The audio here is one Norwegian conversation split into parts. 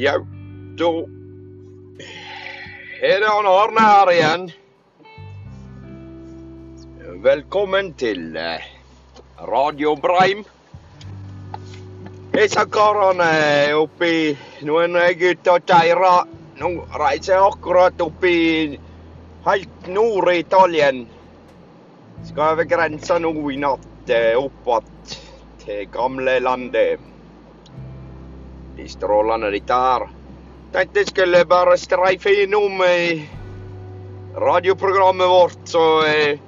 Ja, da er det han Arne her igjen. Velkommen til eh, Radio Breim. Disse karene er oppi Noen gutter og geirer. Nå reiser jeg akkurat oppi helt nord i Italien. Skal over grensa nå i natt, eh, opp att til gamle landet. De strålende her. Tenkte jeg skulle bare streife innom eh, radioprogrammet vårt, så eh,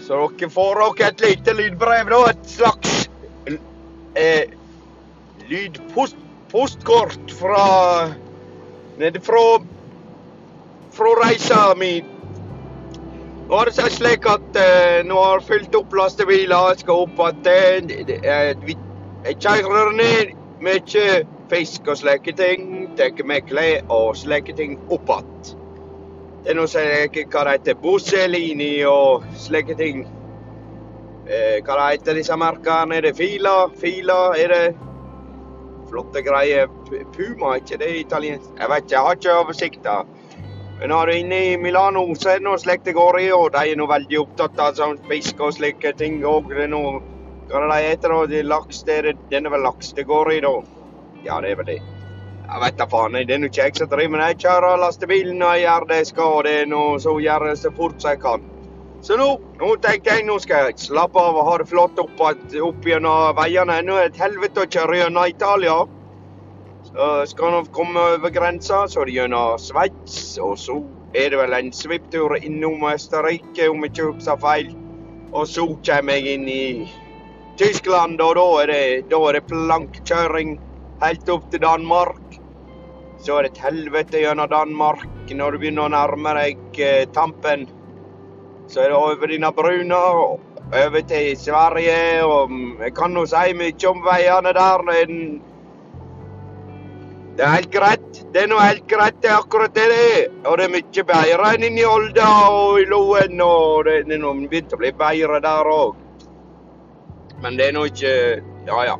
Så dere får dere et lite lydbrev, da. Et slags eh, lydpostkort fra Nede fra fra reisa mi. Nå har det seg slik at eh, nå har jeg fylt opp lastebiler. Jeg skal opp igjen. Jeg kjører ned mye fisk og slike ting. Tar med klær og slike ting opp igjen. Det er noe som jeg hva det heter, Busselini og slike ting. Eh, hva det heter disse merkene? Er det Fila? Fila, er det flotte greier? Puma, er ikke det italiensk? Jeg vet ikke, jeg har ikke oversikt. Men når du er inne i Milano, så er det noe slikt det går i, og de er nå veldig opptatt av sånn fisk og slike ting òg. Hva er det de heter da? Laks, det er, denne vel laks det går i, da? Ja, det er vel det. Jeg vet da faen. Det er nå ikke jeg som driver med det. Jeg kjører lastebilen og gjør det jeg skal, og det er nå så gjør jeg så fort som jeg kan. Så nå, nå tenker jeg nå skal jeg slappe av og ha det flott opp, opp gjennom veiene. Nå er det et helvete å kjøre gjennom Italia. Så skal nå komme over grensa, så er det gjennom Sveits, og så er det vel en svipptur innom Østerrike, om jeg ikke husker feil. Og så kommer jeg inn i Tyskland, og da er det, da er det plankkjøring helt opp til Danmark. Så er det et helvete gjennom Danmark når du begynner å nærme deg eh, tampen. Så er det over denne bruna og over til Sverige, og mm, jeg kan nå si mye om veiene der. Er det er helt greit. Det er nå helt greit, det er akkurat det det er. Og det er mye bedre enn inni Olda og i Loen, og det det begynt å bli bedre der òg. Men det er nå ikke Ja, ja.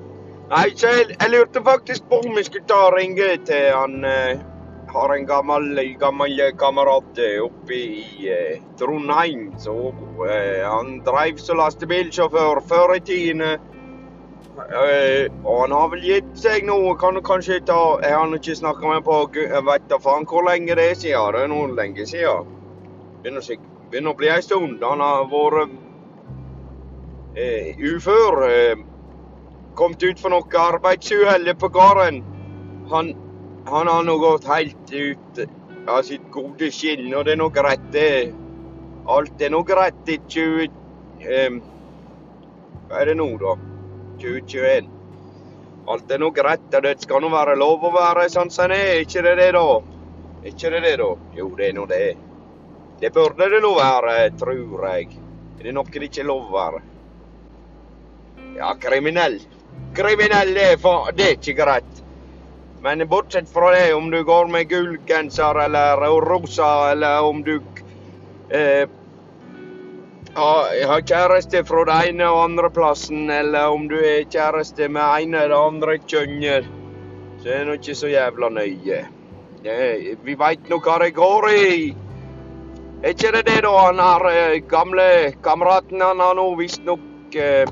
Nei, så jeg, jeg lurte faktisk på om jeg skulle ta og ringe til han eh, Har en gammel, gammel kamerat eh, oppe i eh, Trondheim. Så eh, han dreiv som lastebilsjåfør før i tiden. Eh, og han har vel gitt seg nå. Kan du kanskje ta Jeg har ikke snakka med på Jeg vet da faen hvor lenge det er siden. Det er noe lenge siden. Begynner, å bli ei stund. Han har vært ufør. Eh, kommet ut for noe arbeidsuhell på gården. Han, han har nå gått helt ut av sitt gode skinn, og det er nok rett, det. Alt er nok rett i 20... Eh, hva er det nå, da? 2021. Alt er nok rett, og det skal nå være lov å være sånn som det er, ikke det det, da? Ikke det det, da? Jo, det er nå det. Det burde det nå være, tror jeg. Det Er noe det ikke er lov å være? Ja, kriminell. Kriminell, er, fa det er ikke greit. Men bortsett fra det, om du går med gul genser eller rosa, eller om du eh, har kjæreste fra det ene og andre plassen, eller om du er kjæreste med ene eller andre kjønnet, så er det ikke så jævla nøye. Eh, vi veit nå hva det går i. Er ikke det det, da? Han har eh, gamle kameraten han har nå visstnok eh,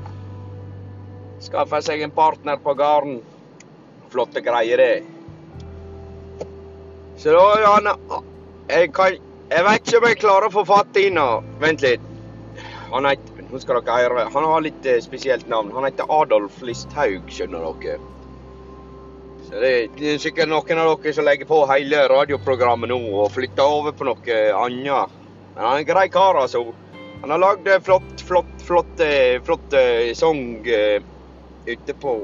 skaffa seg en partner på gården. Flotte greier, det. Så da han jeg, kan, jeg vet ikke om jeg klarer å få fatt i henne. Vent litt. Han heter Nå skal dere høre. Han har litt eh, spesielt navn. Han heter Adolf Listhaug, skjønner dere. Så det, det er sikkert noen av dere som legger på hele radioprogrammet nå og flytter over på noe annet. Men han er en grei kar, altså. Han har lagd flott, flott, flott, flotte, flotte sang eh, ute på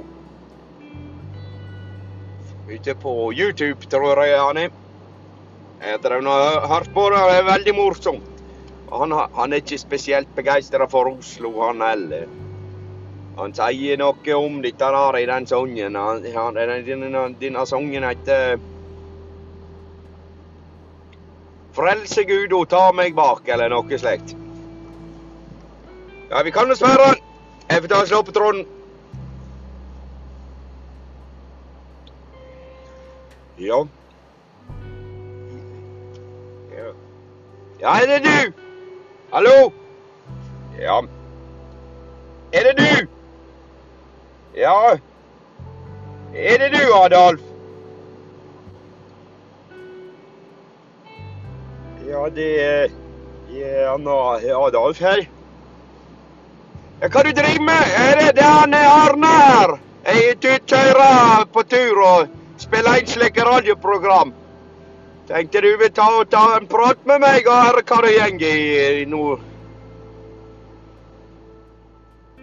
Ute på YouTube, tror jeg han er. Har nå og hørt på det, og det er veldig morsomt. Han, han er ikke spesielt begeistra for Oslo, han heller. Han sier noe om dette der i den sangen. Denne, sangen heter Frelse Gud og ta meg bak, eller noe slikt. Ja, vi kan dessverre. Jeg får ta og slå på tråden. Ja. Ja. Ja, er det du? Hallo? Ja. Er det du? Ja. Er det du, Adolf? Ja, det er ja, Adolf her. Ja, hva du driver med? Er det, det er Arne her? Jeg er ute på tur og spiller inn slike radioprogram. Tenkte du vil ta, ta en prat med meg og høre hva det går i, nå.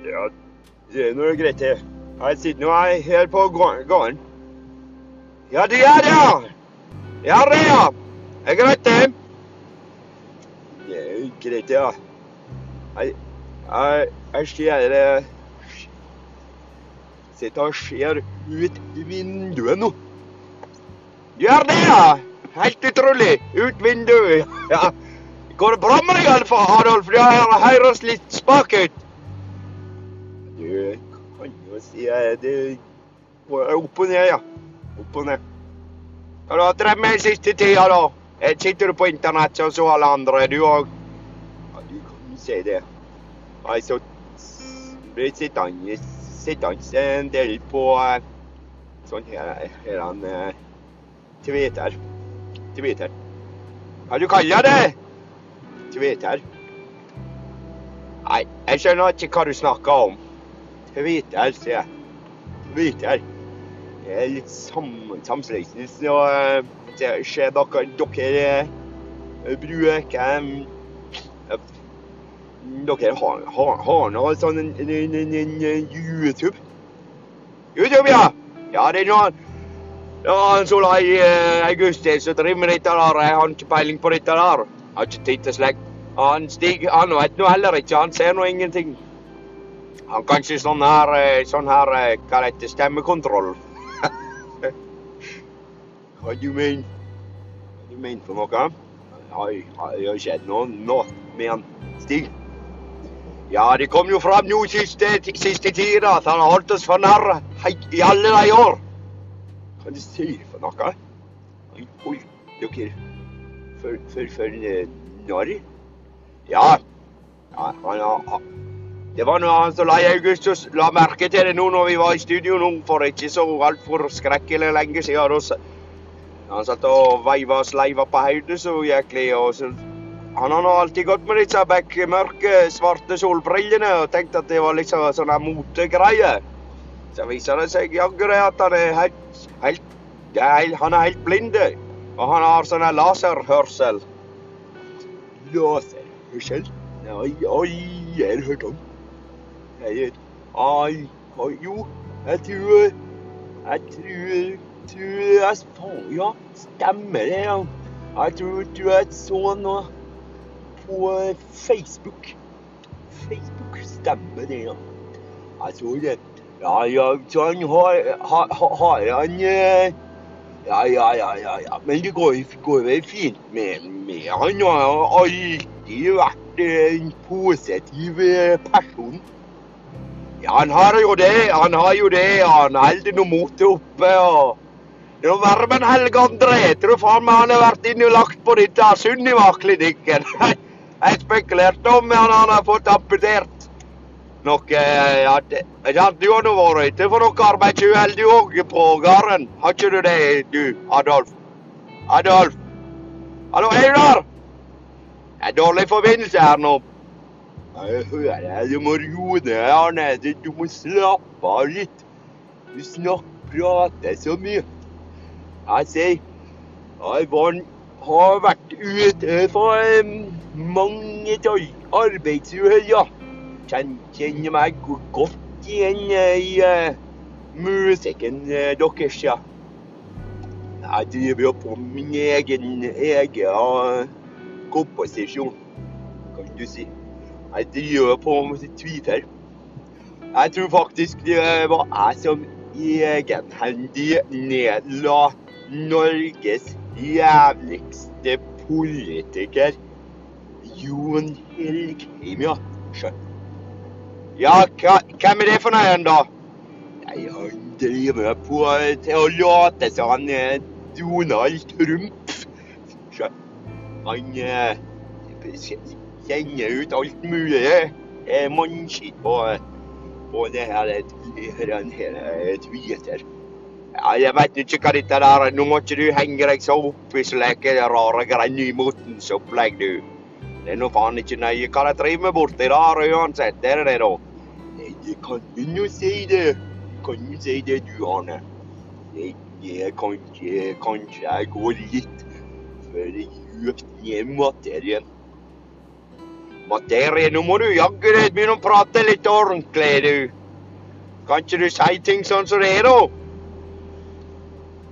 Ja, det er nå greit, det. Jeg sitter nå her på gården. Ja, det er det, ja. Ja, det, ja. Det er greit, det. Det er jo greit, ja. Jeg, jeg, jeg ser det Sitter og ser ut vinduet nå. Gjør det, ja! Helt utrolig. Ut vinduet. Ja. Går det bra med deg, Alfa Adolf? Det høres litt spak ut. Du kan jo si det Opp og ned, ja. Opp og ned. Hva har du drevet med den siste tida, da? Sitter du på internett som så alle andre, du òg? Ja, du kan jo si det. Jeg så ble sittende, sittende en del på sånn her, her han Twitter. Twitter. Hva du kaller det? Twitter. Nei, jeg skjønner ikke hva du snakker om. Twitter, sier jeg. Twitter. Det er litt sam. Så det skjer dere, dere bruker Dere har, har, har noe sånn en, en, en, en YouTube? YouTube, ja! Ja, det er noe ja, han Solveig eh, Augustin som driver med dette der. Jeg har ikke peiling på dette der. Jeg har ikke tid til slikt. Han Stig han vet nå heller ikke. Han ser nå ingenting. Han kanskje sånn her, sånn her Hva det heter Stemmekontroll. Hva du mener Hva du mener for noe? Har det skjedd noe nå med han Stig? Ja, det kom jo fram nå siste, siste tida at han har holdt oss for narr i alle de år. Hva du sier for noe? Oi, oi, dere for, for, for narr? Ja. ja han har det var noe han som Leie Augustus la merke til det nå når vi var i studio nå for ikke så altfor skrekkelig lenge siden. Da han satt og veiva sleiva på hodet så jæklig. og så Han har alltid gått med disse bekmørke, svarte solbrillene og tenkt at det var liksom sånne motegreie. Så viser det seg jaggu det at han er helt, helt, er, han er helt blind. Og han har sånn laserhørsel. Laserhørsel? Nei, oi, er du hørt om. Jeg, ai, oi, jo, jeg tror Jeg tror tror jeg faen, Ja, stemmer det. ja. Jeg tror, tror jeg så noe på Facebook. Facebook stemmer det, ja. Jeg så det. Ja, ja, han har, har, har han ja, ja, ja, ja, ja. Men det går, går vel fint med, med han. Han har alltid vært en positiv person. Ja, han har jo det. Han har jo det. Han holder nå motet oppe. og det er enn Helge André. Tror faen meg han har vært innlagt på dette Sunniva-klinikken. Jeg spekulerte om han har fått amputert noe ja, det, Du har nå vært ute for noe arbeidsuhell du òg på gården. Har ikke du det, du, Adolf? Adolf? Hallo, der? Det er dårlig forbindelse her nå. Jeg hører deg. Du må roe ned, Arne. Du må slappe av litt. Du snakker, prater så mye. Jeg sier jeg har vært ute for mange arbeidsuhell, ja. Kjenner meg godt igjen i uh, musikken uh, deres, ja. Jeg driver jo på min egen, egen uh, komposisjon, kan du si. Jeg driver på med Twitter. Jeg tror faktisk det var jeg som egenhendig nedla Norges jævligste politiker, Jon Helgheim, ja. Ja, hvem er det for noe, da? Nei, Han driver på til å late som han er Donald Trump. Han eh, sender ut alt mulig eh, mannskitt på, på det her, her eh, Twitter. Ja, jeg vet ikke hva dette der Nå må ikke du henge deg så opp i slike rare greier Nymotens opplegg, du. Det nå faen ikke nøye hva de driver med borti der uansett, er det det, da? Nei, jeg kan jo si det. Kan jo si det, du, Arne. Nei, jeg kan ikke Kanskje jeg går litt for djupt ned i materien. Materie, nå må du jaggu deg begynne å prate litt ordentlig, du. Kan ikke du si ting sånn som det er, da?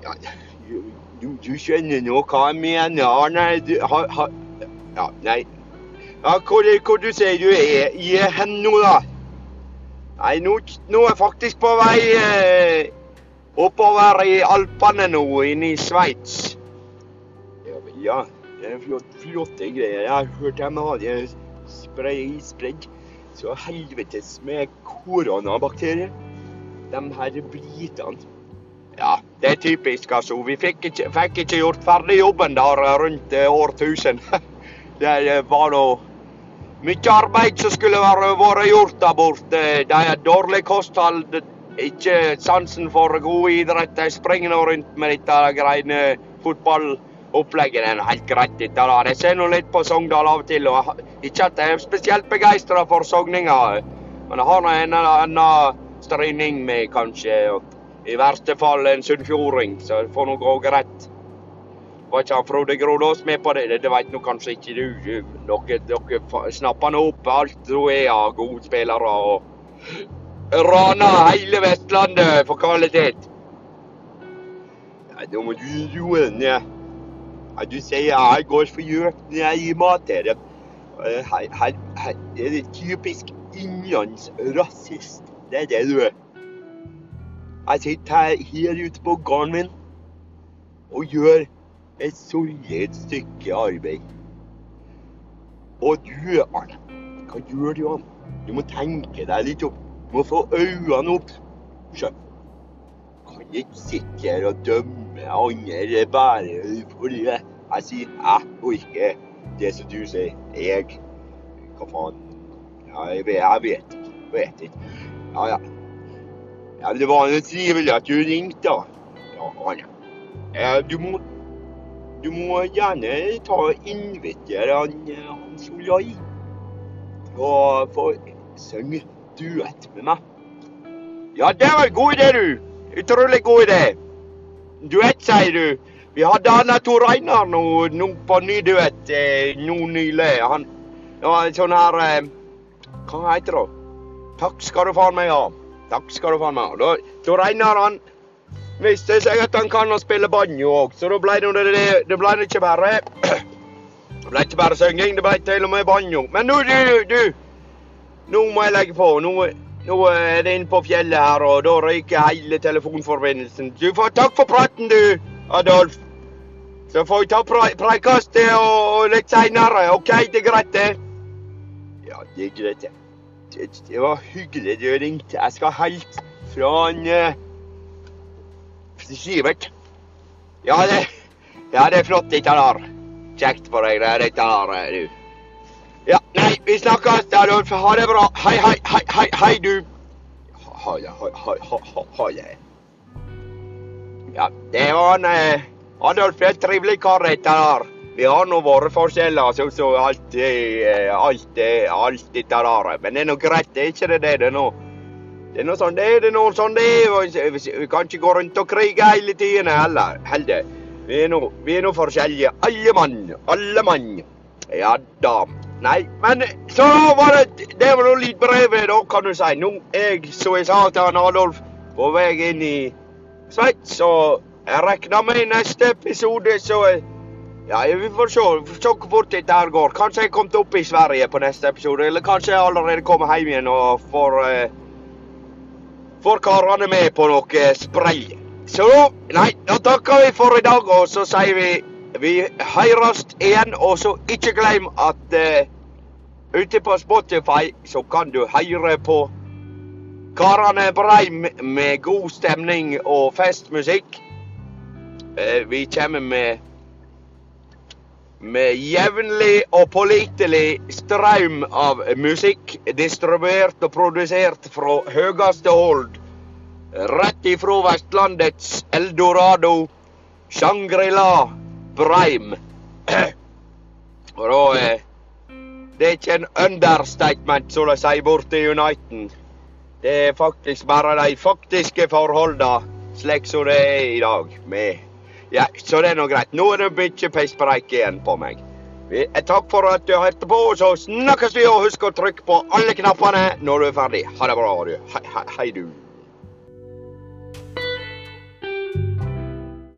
Ja, du, du skjønner nå hva jeg mener, Arne. Du, ha, ha, ja, nei. Ja, hvor, hvor du sier du er i hen nå, da? Nei, nå, nå er jeg faktisk på vei eh, oppover i Alpene nå, inne i Sveits. Ja, ja, det er flott, flotte greier. Jeg har hørt de hadde spray, spredd så helvetes med koronabakterier. De her britene. Ja, det er typisk, altså. Vi fikk ikke, fikk ikke gjort ferdig jobben der rundt eh, årtusen. Det var nå mye arbeid som skulle vært gjort der borte. Det er dårlig kosthold, ikke sansen for god idrett. De springer nå rundt med dette greiene fotballopplegget. Er helt greit, dette da. Jeg ser nå litt på Sogndal av og til. og Ikke at jeg er spesielt begeistra for sogninger, men jeg har nå en annen stryning med, kanskje. i verste fall en sunnfjording, så det får nå gå greit. Var ikke han Frode Grodås med på det? Det veit nå kanskje ikke du. Dere, dere snapper nå opp alt hun er av gode spillere og raner hele Vestlandet for kvalitet. Ja, da må du roe ned. Ja, du sier jeg går for gjøk når jeg gir mat til dem. Her, her, her er det typisk innlandsrasist. Det er det du er. Jeg sitter her, her ute på gården min og gjør et solid stykke arbeid. Og du, Arne, hva gjør du? Arne? Du må tenke deg litt opp. Du må få øynene opp. Skjønn. Kan ikke sitte her og dømme andre bare fordi jeg sier jeg orker det som du sier. Jeg Hva faen? Jeg vet, jeg vet ikke. Vet ikke. Ja, ja. Ja, Det var trivelig at du ringte. da. Ja, Arne. Du må du må gjerne ta og invitere han, han Solai og få synge duett med meg. Ja, det var en god idé, du. Utrolig god idé. Duett, sier du. Vi hadde Anna Tor Einar nå, nå på ny duett eh, nå nylig. Han en sånn her eh, Hva heter det? Takk skal du faen meg ha. Takk skal du faen meg ha. Tor Einar, han viste seg at han kan å spille banjo òg, så da ble det, det, det ble ikke bare Det ble ikke bare synging, det ble til og med banjo. Men nå, du, du Nå må jeg legge på. Nå, nå er det inne på fjellet her, og da ryker hele telefonforbindelsen. Du får takk for praten, du, Adolf. Så får vi ta preikast og litt seinere. OK, det er greit, det? Ja, det er greit, det. Det, var hyggelig du ringte. Jeg skal helt fra en Sivert. Ja, det, ja, det er flott, dette der. Kjekt for deg, det dette der, du. Ja, nei, vi snakkes, Adolf. Ha det bra. Hei, hei, hei, hei, hei du. Ha det, ha det. Ja, det var en eh, Adolf er en trivelig kar, dette der. Vi har nå våre forskjeller, sånn som alt, eh, alt, alt dette der. Men det er nå greit, det er ikke det det er nå. Det er noe sånn det det er noe sånn det er. Vi kan ikke gå rundt og krige hele tiden heller. heller. Vi er nå, vi nå forskjellige. Alle mann. Alle mann. Ja da. Nei, men så var det Det var nå litt brevet, da, kan du si. Nå jeg, som jeg sa til han Adolf, på vei inn i Sveits, og jeg regner med i neste episode, så ja, vi får se, se hvor fort dette her går. Kanskje jeg kommer opp i Sverige på neste episode, eller kanskje jeg allerede kommer hjem igjen og får uh, får karene med på noe spray. Så nei, da takker vi for i dag, og så sier vi vi høres igjen. Og så ikke glem at uh, ute på Spotify så kan du høre på karene Breim med god stemning og festmusikk. Uh, vi kommer med med jevnlig og pålitelig strøm av musikk distribuert og produsert fra høyeste hold. Rett ifra Vestlandets eldorado, Shangri-La Breim. Og da eh, Det er ikke en understatement, som de sier borte i Uniten. Det er faktisk bare de faktiske forholdene slik som det er i dag. med ja, så det er nå greit. Nå er det mye pisspreik igjen på meg. Takk for at du hørte på, så snakkes vi, og husk å trykke på alle knappene når du er ferdig. Ha det bra, du. Hei, hei, hei du.